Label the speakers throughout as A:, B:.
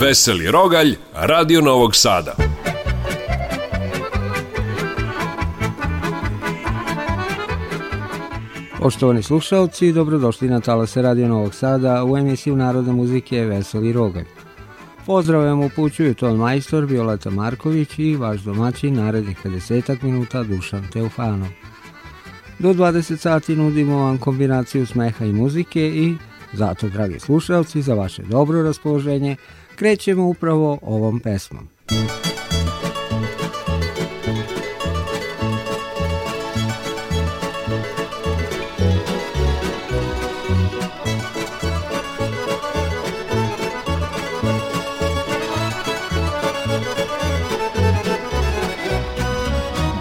A: Veseli Rogalj, Radio Novog Sada.
B: Poštovani slušalci, dobrodošli na talase Radio Novog Sada u emisiju Narodne muzike Veseli Rogalj. Pozdrav vam upućuju ton majstor Violeta Marković i vaš domaćin narednih 50 minuta Dušan Teofanov. Do 20 sati nudimo vam kombinaciju smeha i muzike i zato, dragi slušalci, za vaše dobro raspoloženje krećemo upravo ovom pesmom.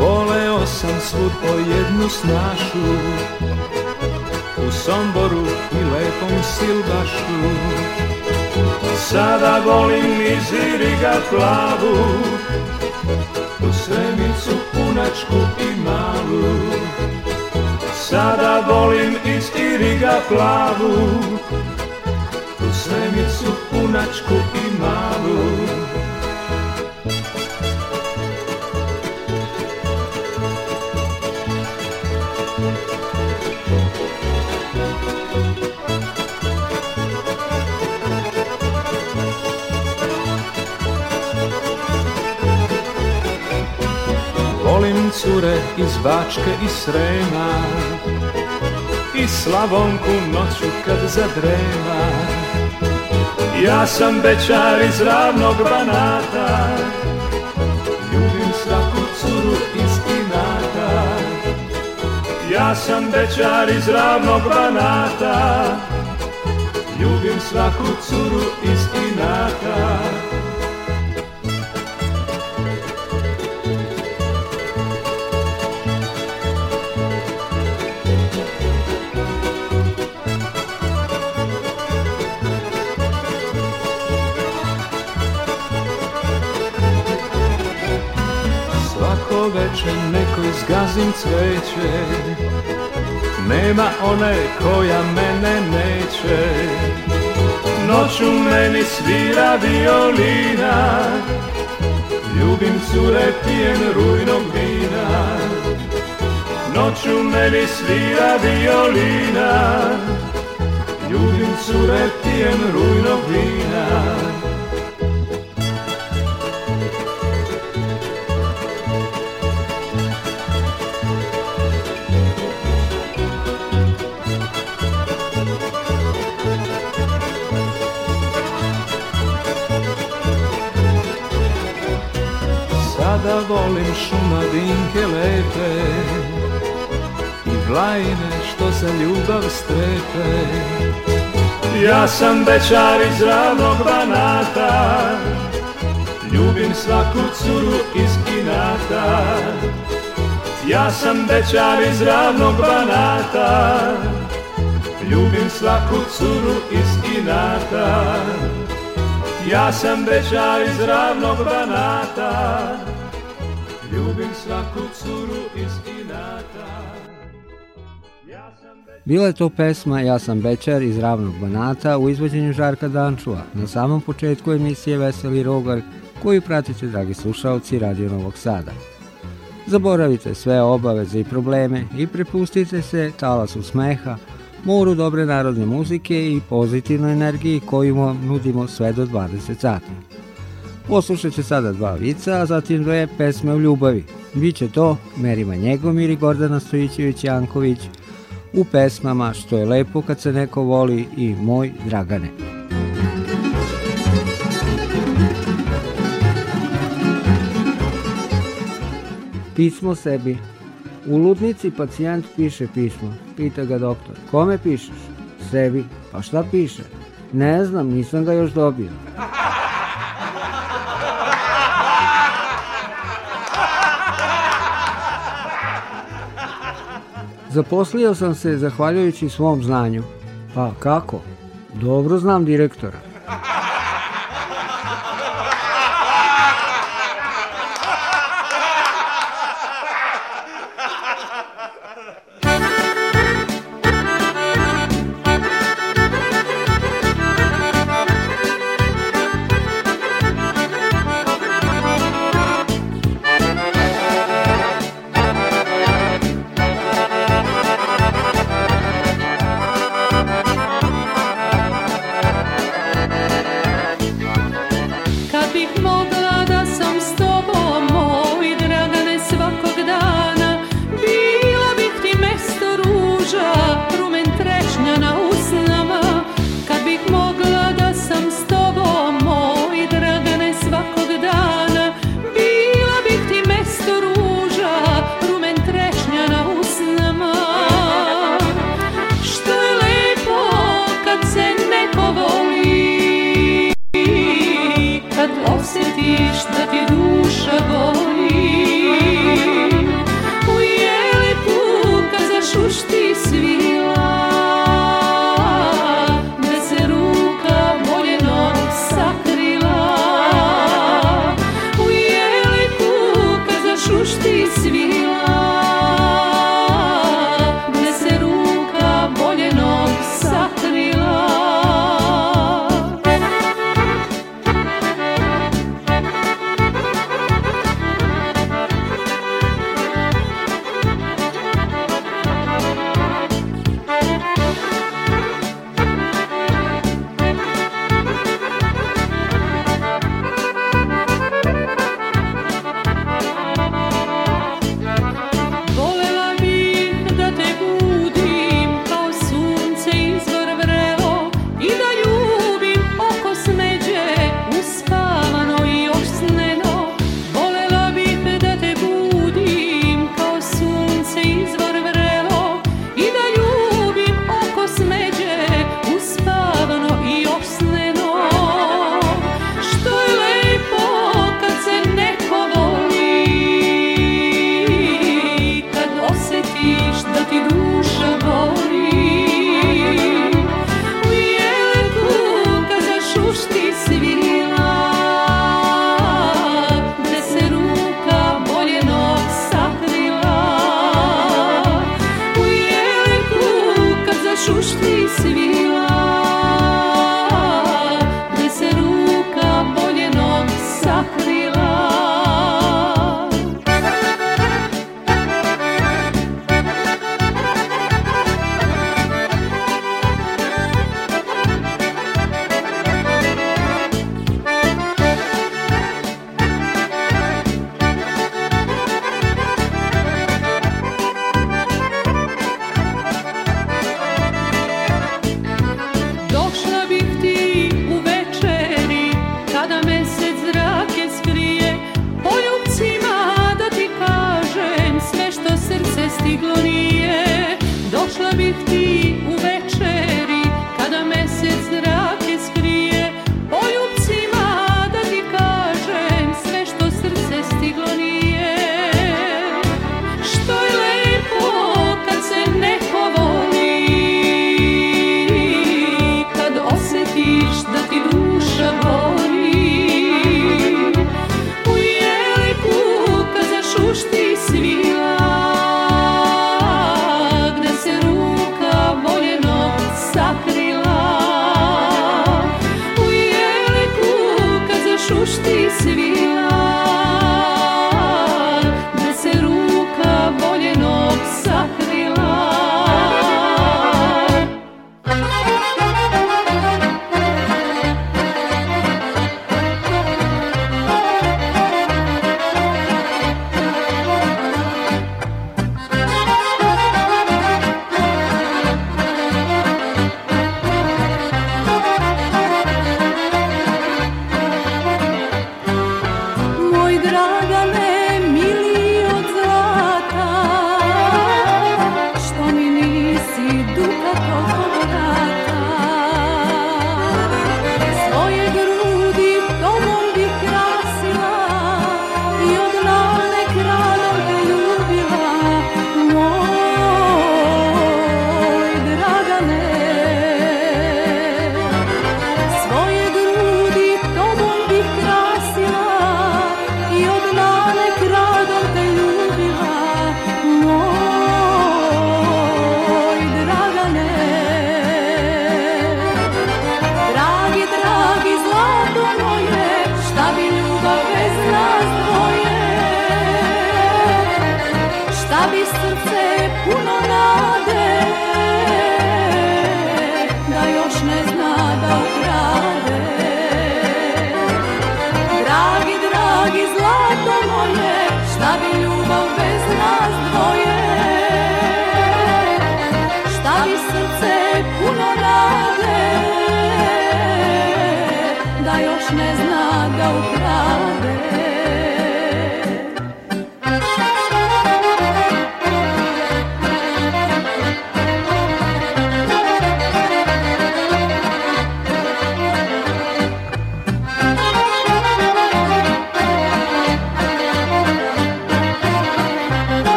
C: Voleo sam svud po jednu snašu U Somboru i lepom Silbašu sada volim iz irigat plavu U sremicu punačku i malu Sada volim iz iriga plavu U sremicu punačku i malu cure iz Bačke i Srema I Slavonku noću kad zadrema Ja sam bečar iz ravnog banata Ljubim svaku curu iz inata Ja sam bečar iz ravnog banata Ljubim svaku curu iz inata uveče nekoj zgazim cveće Nema one koja mene neće Noću meni svira violina Ljubim cure pijem rujnog vina Noću meni svira violina Ljubim cure pijem rujnog vina da volim šuma vinke lepe I vlajne što se ljubav strepe Ja sam bečar iz ravnog banata Ljubim svaku curu iz kinata Ja sam bečar iz ravnog banata Ljubim svaku curu iz kinata Ja sam bečar iz ravnog banata Ljubim svaku curu
B: iz inata Bila je to pesma Ja sam Bečar iz Ravnog Banata u izvođenju Žarka Dančua na samom početku emisije Veseli Rogar koju pratite, dragi slušalci Radio Novog Sada. Zaboravite sve obaveze i probleme i prepustite se talasu smeha, moru dobre narodne muzike i pozitivnoj energiji koju vam nudimo sve do 20 sati. Poslušat će sada dva vica, a zatim dve pesme o ljubavi. Biće to Merima Njegomir i Gordana Stojićević Janković u pesmama Što je lepo kad se neko voli i Moj Dragane.
D: Pismo sebi U ludnici pacijent piše pismo. Pita ga doktor, kome pišeš? Sebi. Pa šta piše? Ne znam, nisam ga još dobio. Zaposlio sam se zahvaljujući svom znanju. Pa kako? Dobro znam direktora.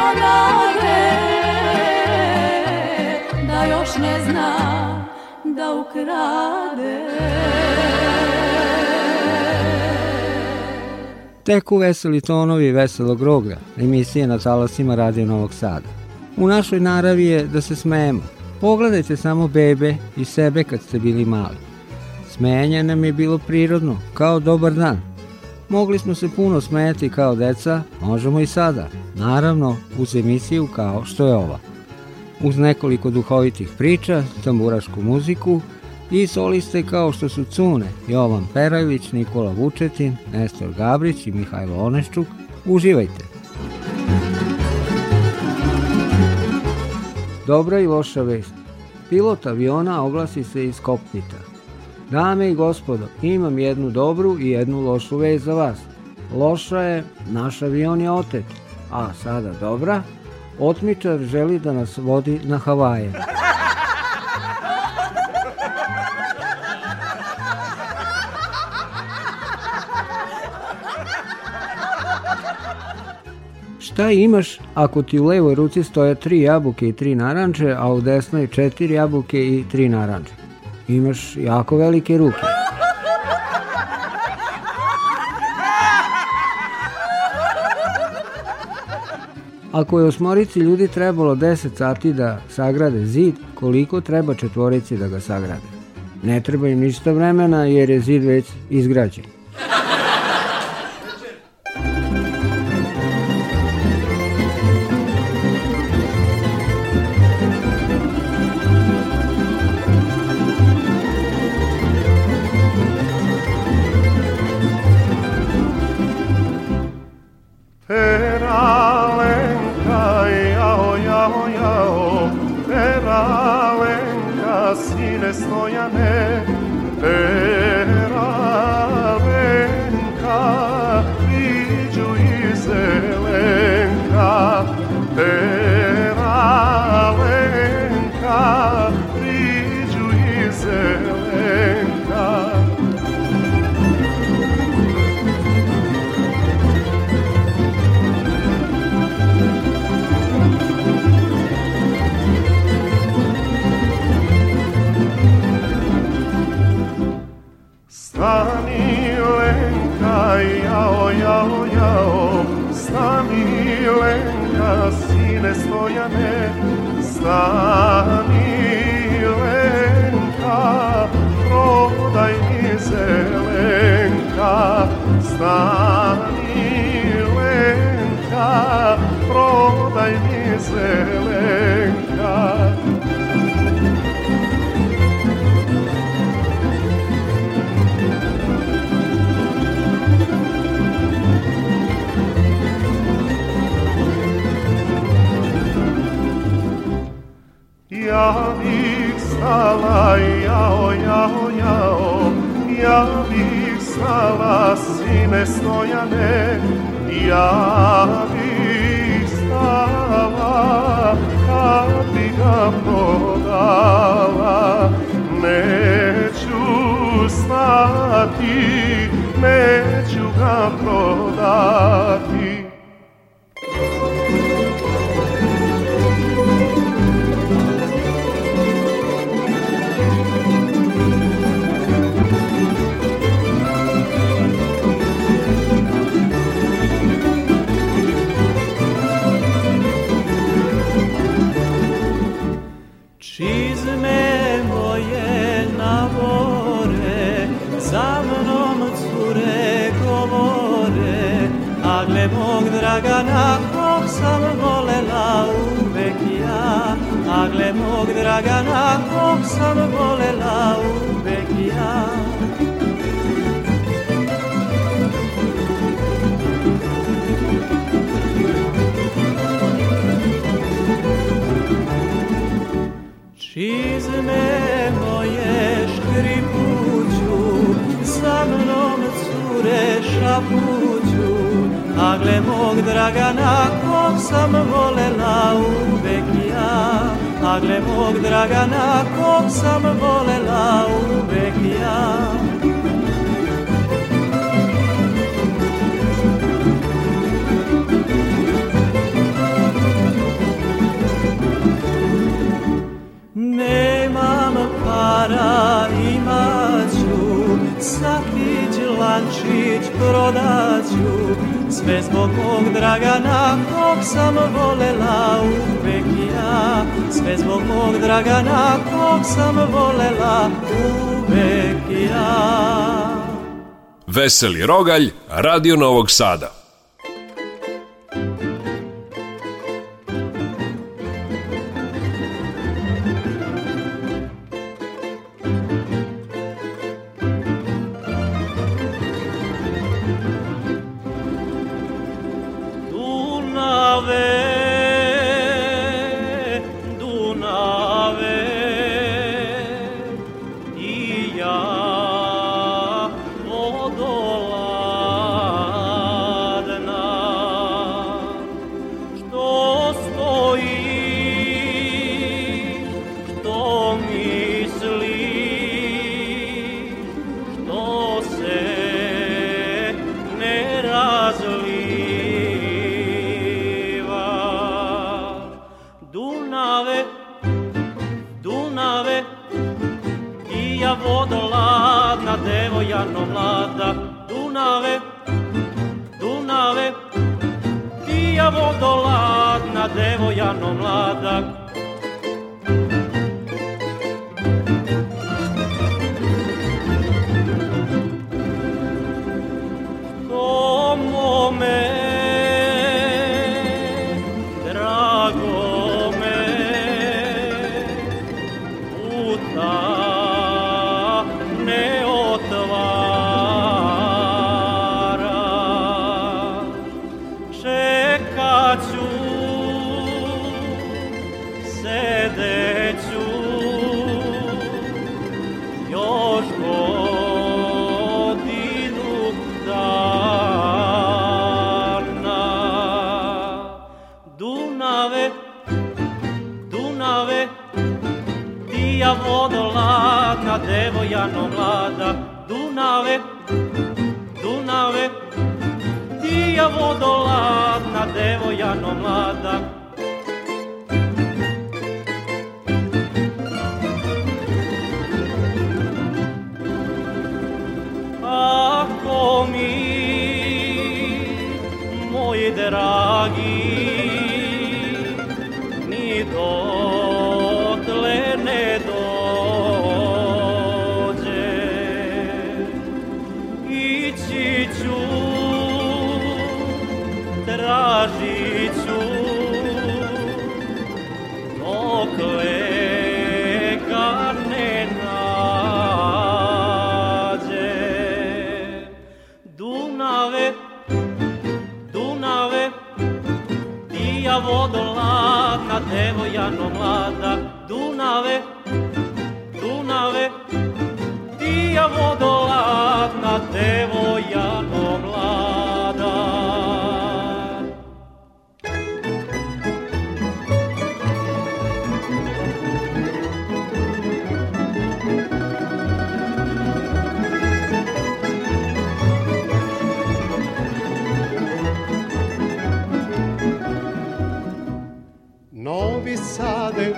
E: puno rade Da još ne zna da ukrade
B: Teku veseli tonovi veselog roga, emisije na talasima Radio Novog Sada. U našoj naravi je da se smejemo. Pogledajte samo bebe i sebe kad ste bili mali. Smejanje nam je bilo prirodno, kao dobar dan, Mogli smo se puno smejati kao deca, možemo i sada. Naravno, uz emisiju kao što je ova. Uz nekoliko duhovitih priča, tamburašku muziku i soliste kao što su Cune, Jovan Perajović, Nikola Vučetin, Nestor Gabrić i Mihajlo Oneščuk. Uživajte!
F: Dobra i loša vest. Pilot aviona oglasi se iz kopnita. Dame i gospodo, imam jednu dobru i jednu lošu vez za vas. Loša je, naš avion je otet, a sada dobra, otmičar želi da nas vodi na Havaje.
G: Šta imaš ako ti u levoj ruci stoje tri jabuke i tri naranče, a u desnoj četiri jabuke i tri naranče? Imaš jako velike ruke. Ako je osmorici ljudi trebalo 10 sati da sagrade zid, koliko treba četvorici da ga sagrade? Ne treba im ništa vremena jer je zid već izgrađen.
H: Bojane, stani Lenka, prodaj mi zelenka, stani Lenka, prodaj mi zelenka. ja bih stala, jao, jao, jao, ja bih stala, sine Stojane, ja bih stala, kad bi ga prodala, neću stati, neću ga prodati.
I: mog Dragana kog sam
J: volela uvek ja Čizme moje škripuću sa mnom cure šapuću a gle mog Dragana kog sam volela uvek ja Nagle mog Dragana kog sam volela uvek ja
K: Nemam para, imaću, svaki džlančić prodaću, sve zbog mog Dragana, kog sam volela uvek ja. Sve zbog mog Dragana, kog sam volela uvek ja.
A: Veseli Rogalj, Radio Novog Sada.
L: vodoladna, devojano mlada, Dunave, Dunave, ti ja vodoladna, devojano mlada,
M: Dunave, Dunave, ti ja vodolaka, devojano mlada, Dunave, Dunave, ti ja vodolaka, devojano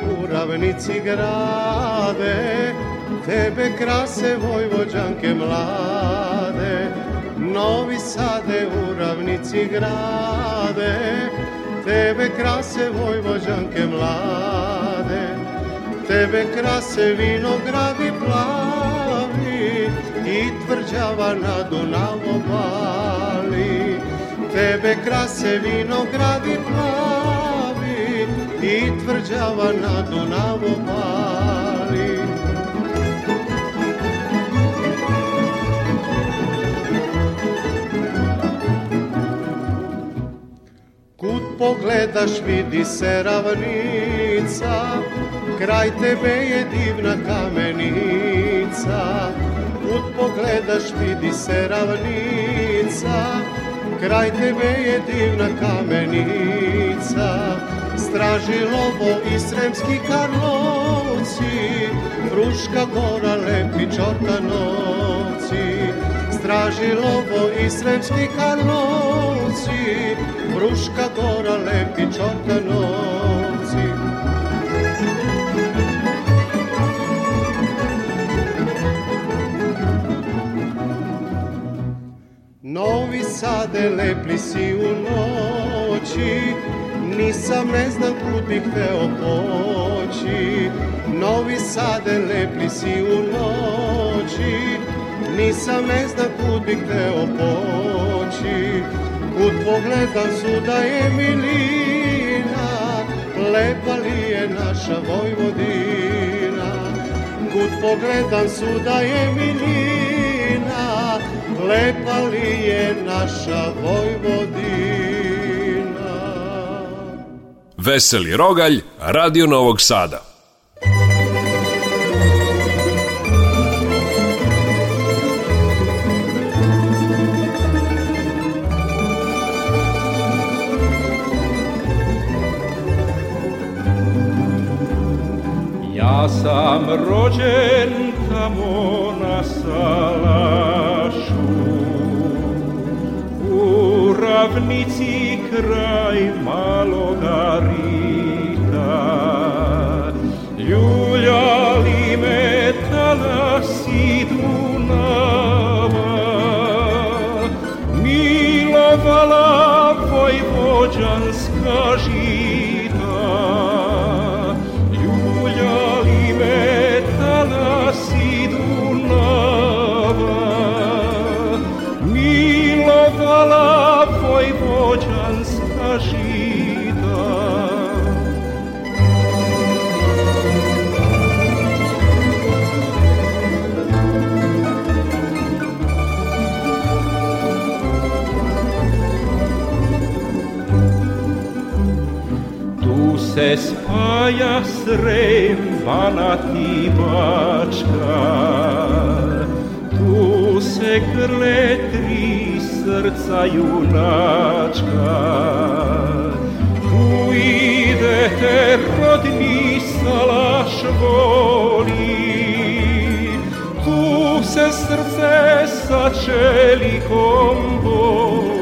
N: u ravnici grade, tebe krase vojvođanke mlade. Novi sade u ravnici grade, tebe krase vojvođanke mlade. Tebe krase vinogradi plavi i tvrđava na Dunavu bali. Tebe krase vinogradi plavi i tvrđava na Dunavu pali. Kud pogledaš vidi se ravnica, kraj tebe je divna kamenica. Kud pogledaš vidi se ravnica, kraj tebe je divna kamenica straži lobo i sremski karlovci, Fruška gora lepi čortanovci. Straži lobo i sremski karlovci, Fruška gora lepi čortanovci. Novi sade lepli si u noći, Nisam ne znam kud bih hteo poći Novi sade lepli si u noći Nisam ne znam kud bih hteo poći Kud pogledam suda je milina Lepa li je naša Vojvodina Kud pogledam suda je milina Lepa li je naša Vojvodina
A: Veseli Rogalj, Radio Novog Sada.
O: Ja sam rođen tamo na salašu, u ravni kraj maloga rita. li me talasi Dunava, milovala vojvođanska živa,
P: se spaja srem banati bačka. Tu se grle tri srca junačka. Tu idete rodni salaš voli, tu se srce sa čelikom boli.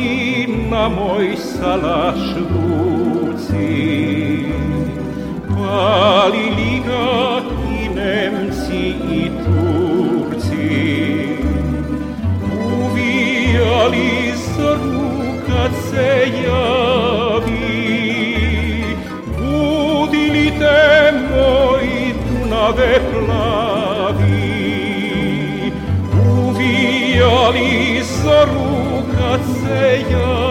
Q: na moj salaš luci, palili ga i Nemci i Turci, uvijali srnu kad se javi, budili te moj Dunave plavi, uvijali srnu kad se javi,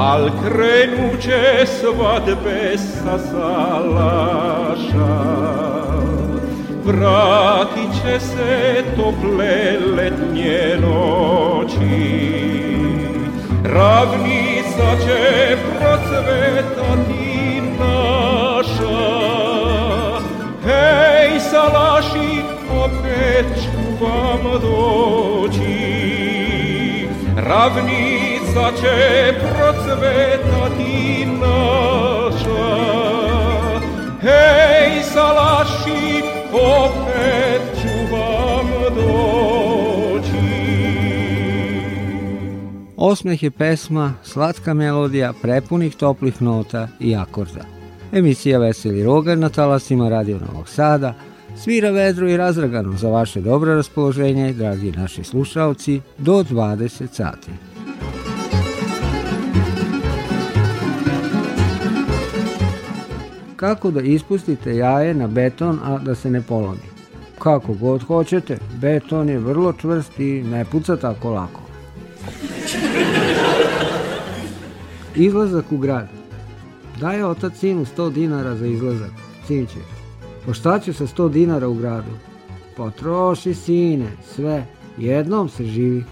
Q: al krenuće svadbe sa salaša. Vratit će se tople letnje noći, ravnica će procvetati naša. Hej, salaši, opet ću vam doći, ravnica sunca će procvetati naša. Hej, salaši, opet ću vam doći.
B: Osmeh je pesma, slatka melodija, prepunih toplih nota i akorda. Emisija Veseli Rogan na talasima Radio Novog Sada – svira vedro i razragano za vaše dobro raspoloženje, dragi naši slušalci, do 20 sati. kako da ispustite jaje na beton, a da se ne polomi. Kako god hoćete, beton je vrlo čvrst i ne puca tako lako. Izlazak u grad. Daje otac sinu 100 dinara za izlazak. Sin će. Pa šta ću sa 100 dinara u gradu? Potroši sine, sve. Jednom se živi.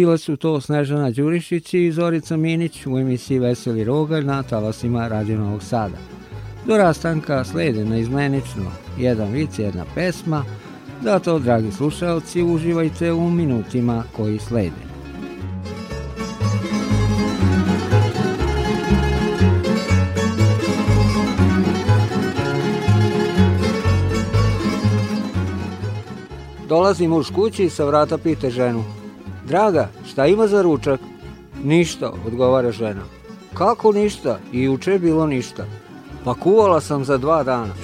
R: Bila su to Snežana Đurišić i Zorica Minić u emisiji Veseli Rogalj na talasima Radio Novog Sada. Do rastanka slede na izmenično jedan vic, jedna pesma, zato, dragi slušalci, uživajte u minutima koji slede.
S: Dolazim muž kući i sa vrata pite ženu. Draga, šta ima za ručak? Ništa, odgovara žena. Kako ništa? I juče bilo ništa. Pa kuvala sam za dva dana.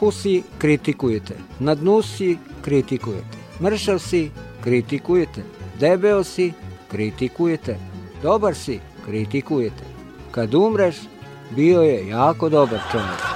S: vrhu si, kritikujete. Na dnu si, kritikujete. Mršav si, kritikujete. Debeo si, kritikujete. Dobar si, kritikujete. Kad umreš, bio je jako dobar čovjek.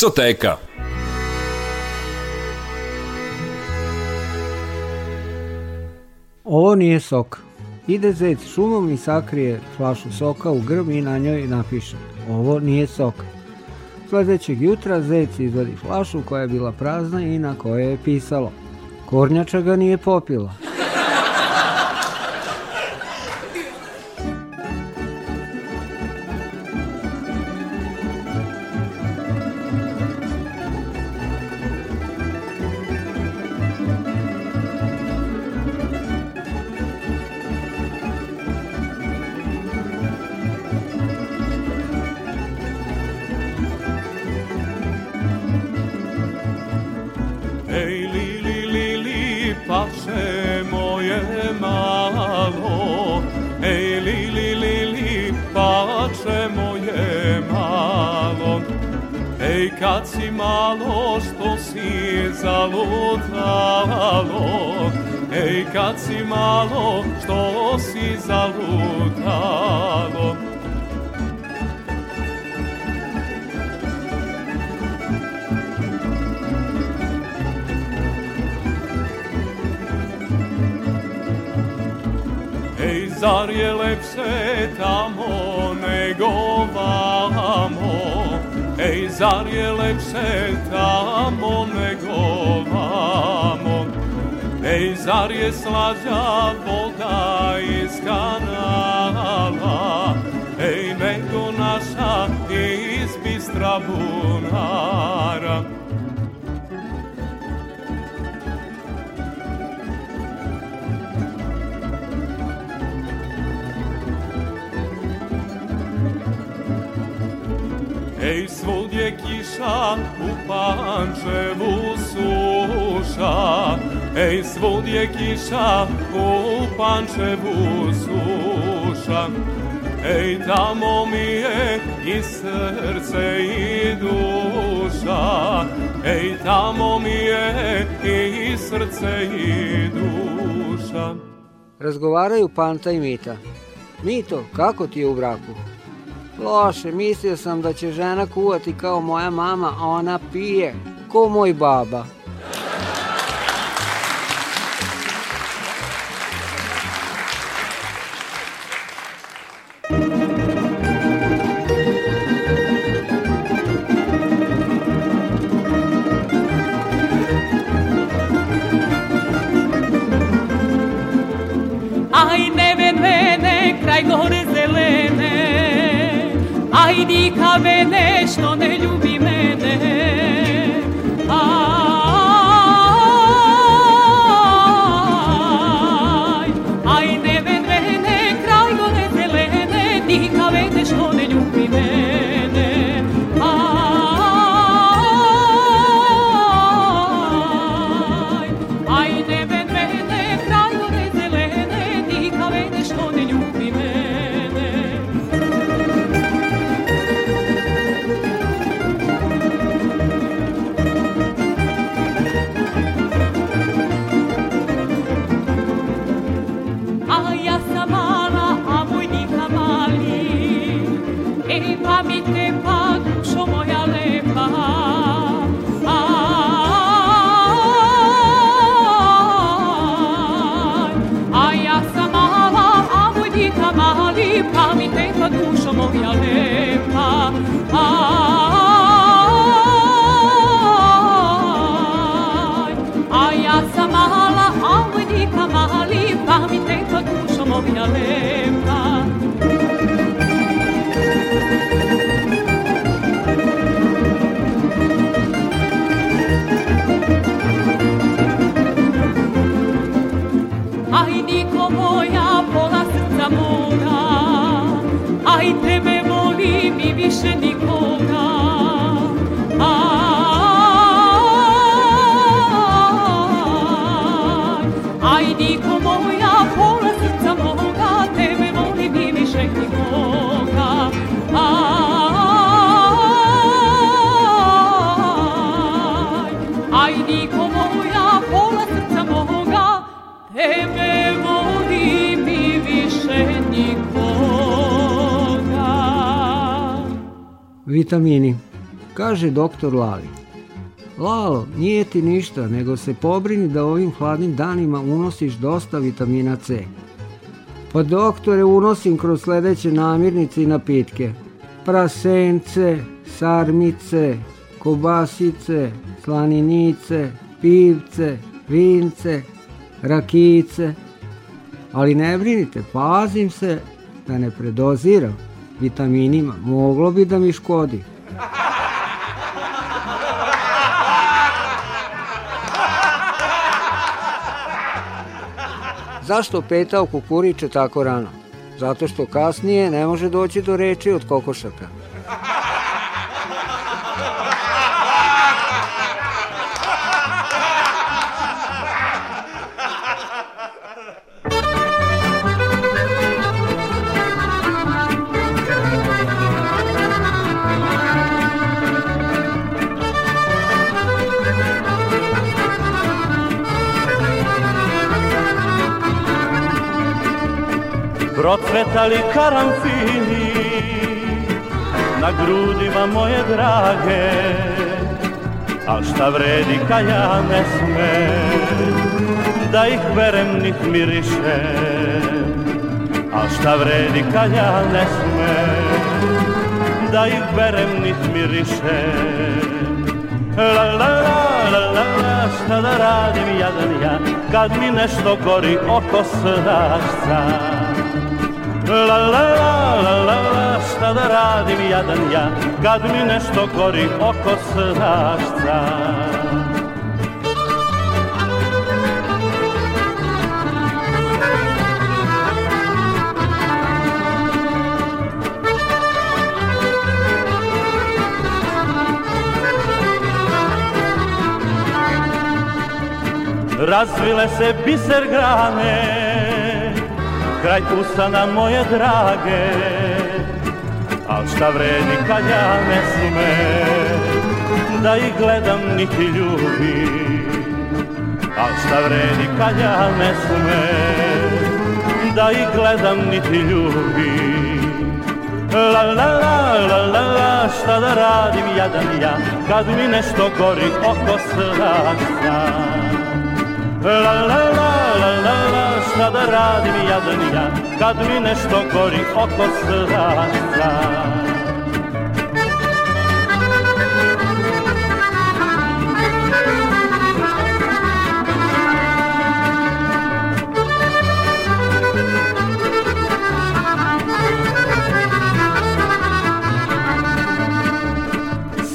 B: Picoteka. Ovo nije sok. Ide zec šumom i sakrije flašu soka u grb i na njoj napiše Ovo nije sok. Sledećeg jutra zec izvadi flašu koja je bila prazna i na kojoj je pisalo Kornjača ga nije popila.
T: je slađa voda iz kanala, ej medo naša iz bistra bunara. Ej, svud je kiša, u pančevu suša, Ej, svud je kiša, u pančevu suša, Ej, tamo mi je i srce i duša, Ej, tamo mi je i srce i duša.
S: Razgovaraju Panta i Mita. Mito, kako ti je u braku? Loše, mislio sam da će žena kuvati kao moja mama, a ona pije, ko moj baba.
U: Idi ka venesh no ne
B: Kaže doktor Lali. Lalo, nije ti ništa, nego se pobrini da ovim hladnim danima unosiš dosta vitamina C. Pa doktore, unosim kroz sledeće namirnice i napitke. Prasence, sarmice, kobasice, slaninice, pivce, vince, rakice. Ali ne brinite, pazim se da ne predoziram vitaminima, moglo bi da mi škodi. Zašto petao kukuriče tako rano? Zato što kasnije ne može doći do reči od kokošaka.
V: Ocvetali karanfini Na grudima moje drage Al šta vredi kad ja ne smem Da ih berem nit mirišem Al šta vredi kad ja ne smem Da ih berem nit mirišem La la la la la Šta da radim jadan ja Kad mi nešto gori oko srca La la la la la, šta da radim jadan ja, kad mi nešto gori oko srdašca. Razvile se biser grane, kraj usana moje drage Al šta vredi kad ja ne smem Da ih gledam niti ljubim Al šta vredi kad ja ne smem Da ih gledam niti ljubim La la la la la la Šta da radim jadan ja Kad mi nešto gori oko srca La la la šta da radim jadan ja Kad mi nešto gori oko srca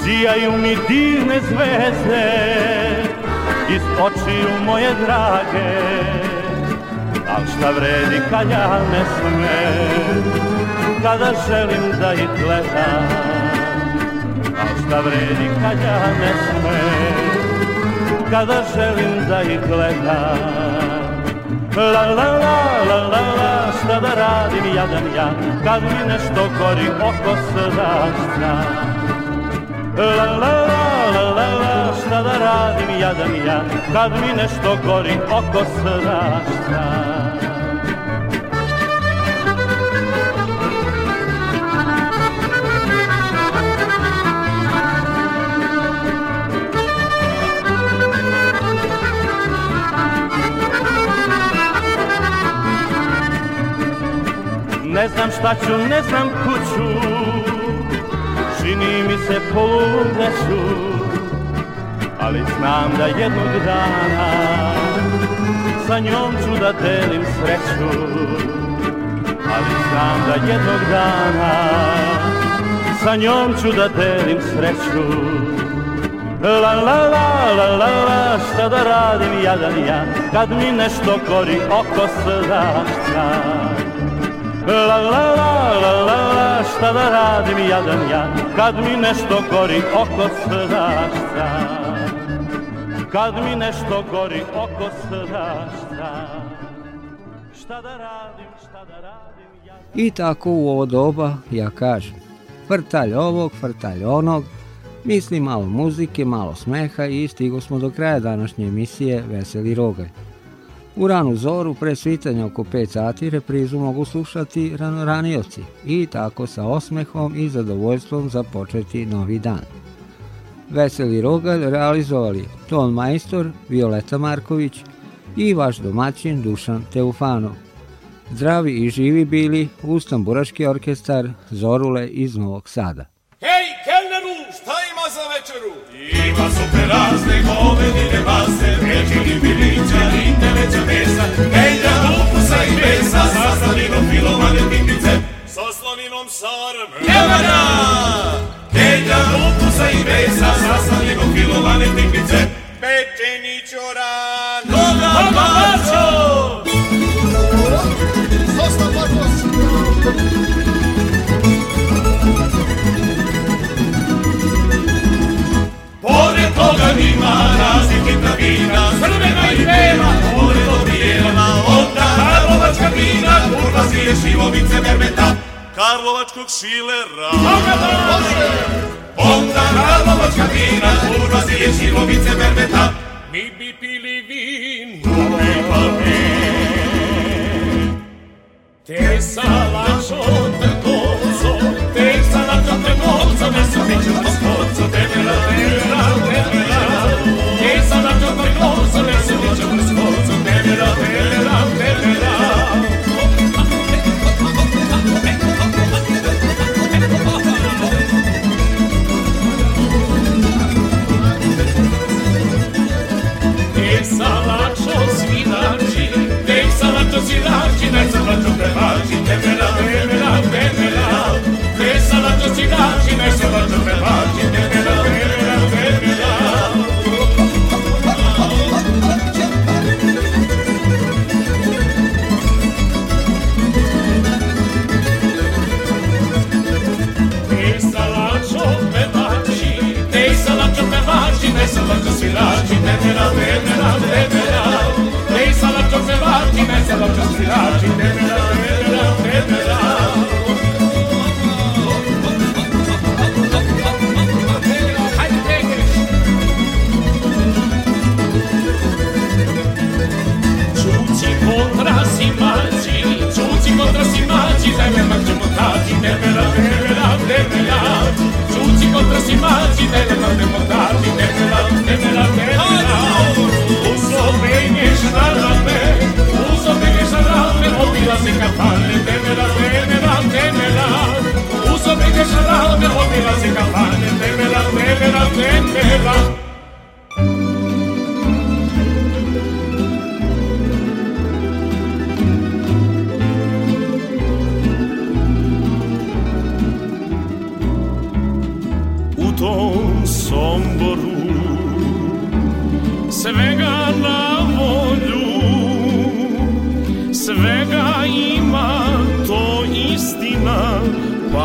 V: Sijaju mi divne zvezde Iz očiju moje drage Al šta vredi kad ja ne sme Kada želim da ih gledam Al šta vredi kad ja ne sme Kada želim da ih gledam La la la la la la Šta da radim jadan ja Kad mi nešto gori oko srca La la la la la la šta da radim jadan ja Kad mi nešto gori oko srašta Ne znam šta ću, ne znam kuću Čini mi se poludeću ali znam da jednog dana sa njom ću da delim sreću ali znam da jednog dana sa njom ću da delim sreću La la la la la la šta da radim jadan ja kad mi nešto gori oko srca La la la la la la šta da radim jadan ja kad mi nešto gori oko srca Kad mi nešto gori oko srasta Šta
B: da radim, šta da radim ja... I tako u ovo doba ja kažem Vrtalj ovog, vrtalj onog Misli malo muzike, malo smeha i stigo smo do kraja današnje emisije Veseli Rogaj. U ranu zoru, pre svitanja oko 5 sati, reprizu mogu slušati ranoranioci i tako sa osmehom i zadovoljstvom započeti novi dan. Veseli Rogalj realizovali ton majstor Violeta Marković i vaš domaćin Dušan Teufano. Zdravi i živi bili Ustamburaški orkestar Zorule iz Novog Sada.
W: Hej, kelneru, šta ima za večeru?
X: Ima super razne govedine mase, rečini pilića i teleća mesa, pelja, ukusa i mesa, sa slaninom filovane pipice, sa
Y: slaninom sarme. Jevana!
X: Pelja, ukusa i mesa,
Y: lane
Z: tekmice Pečeni čoran Koga palaco Sosta pakos
X: Pored toga ima raznih vina Srbena i bela Pored toga bijela Onda Karlovačka vina Kurva svije šivovice vermeta
Y: Karlovačkog šilera Koga palaco
X: Onda na lovačka vina, kurva zilje, šivovice, verbeta.
Y: Mi bi pili vin, kupi papi.
X: Te sa lačom trgovco, te sa lačom trgovco, ne da su biću poskoco, tebe la vera, tebe la vera.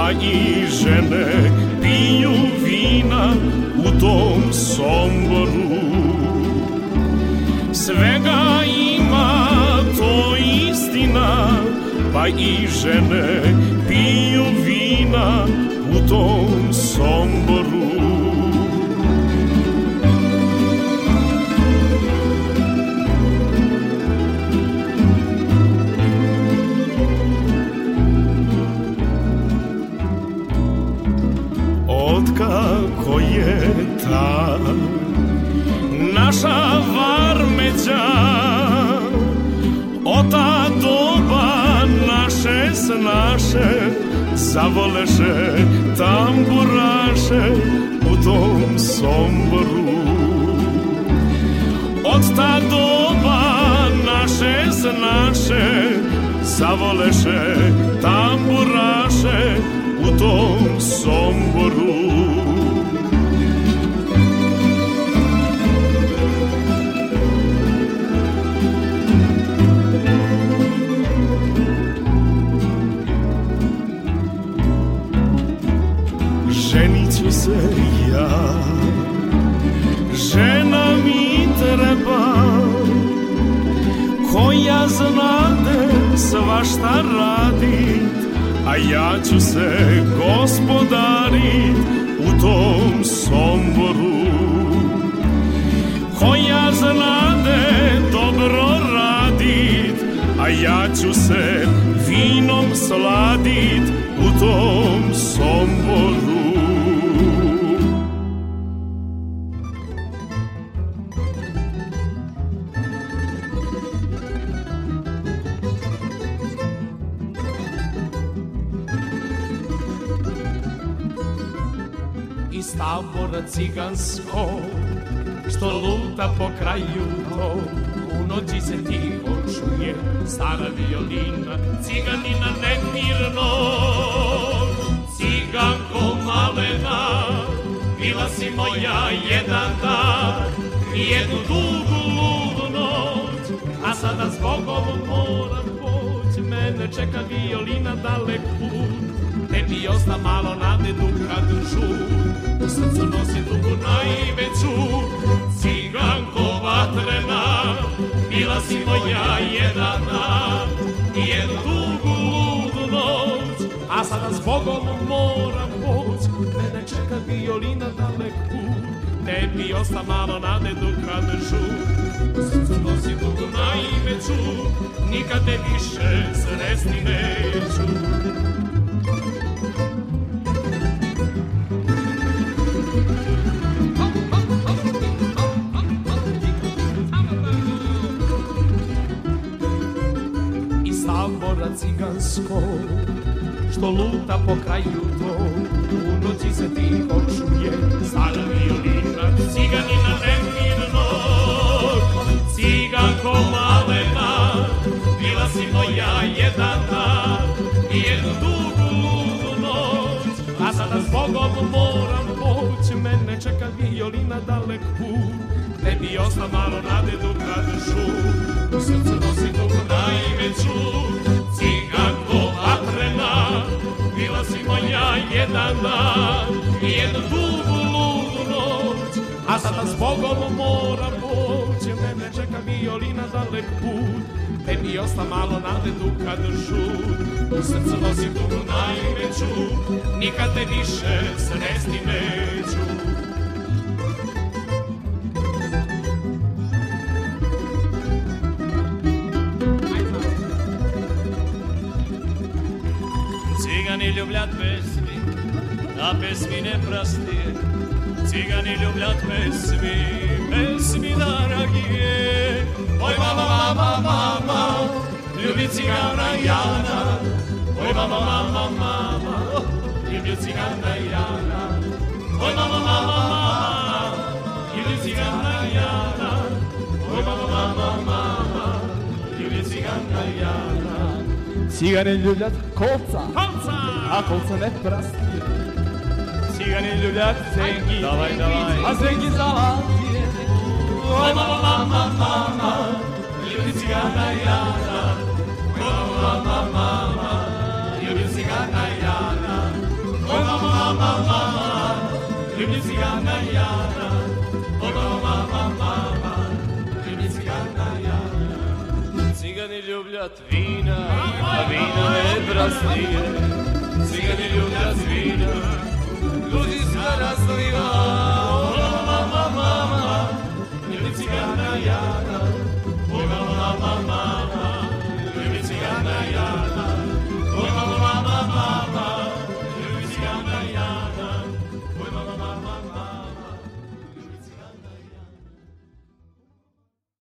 X: a i žene piju vina u tom Somboru. Svega ima, to istina, pa i žene piju vina u tom Somboru. sveta Naša varmeća Ota doba naše snaše Zavoleše tamburaše U tom somboru Od ta doba naše snaše Zavoleše tamburaše U tom somboru se ja Žena mi treba Koja znade svašta radit A ja ću se gospodarit U tom somboru Koja znade dobro radit A ja ću se vinom sladit U tom somboru sabor cigansko Što luta po kraju to U noći se tiho čuje Stara violina Ciganina nemirno Ciganko malena Bila si moja jedan dan I jednu dugu ludu noć A sada zbog ovom moram poć Mene čeka violina dalek put tebi osta malo nade duha dušu U srcu nosi tugu najveću Ciganko vatrena Bila si moja jedana Jednu dugu ludu noć A sada s Bogom moram poć Mene čeka violina dalek put Tebi osta malo nade duha dušu Srcu nosi dugu najveću, nikad te više sresti neću. nebesko Što luta po kraju to U noći se tiho čuje Stara violina Ciganina nemirno Ciganko malena Bila si moja jedana I jednu dugu ludu noć A sada s Bogom moram poć Mene čeka violina dalek put Ne bi ostao malo nade dok radišu U srcu nosi tugu najveću imam ja jedan dan i jednu dugu ludu noć, a sada s Bogom moram poći, mene čeka violina za lek put, te mi osta malo nade duka dršu, u srcu nosim dugu najveću, nikad te više sresti neću. люблят песни, а песни непростые. Цыгане люблят песни, песни дорогие. Ой, мама, мама, мама, любит цыгана Яна. Ой, мама, мама, мама, любит цыгана Яна. Ой, мама, мама, мама, любит цыгана Яна. Ой, мама, мама, мама, любит цыгана Яна. Цыгане любят колца. Колцонет простые Цыгане любят зенги Давай, давай А зенги золотые Ой, мама, мама, мама Любит цыгана Яна Ой, мама, мама, мама Любит цыгана Яна Ой, мама, мама, мама Любит цыгана Яна Ой, мама, мама, мама Любит цыгана Яна Цыгане любят вина А вина это простые Jana Jana, mama mama,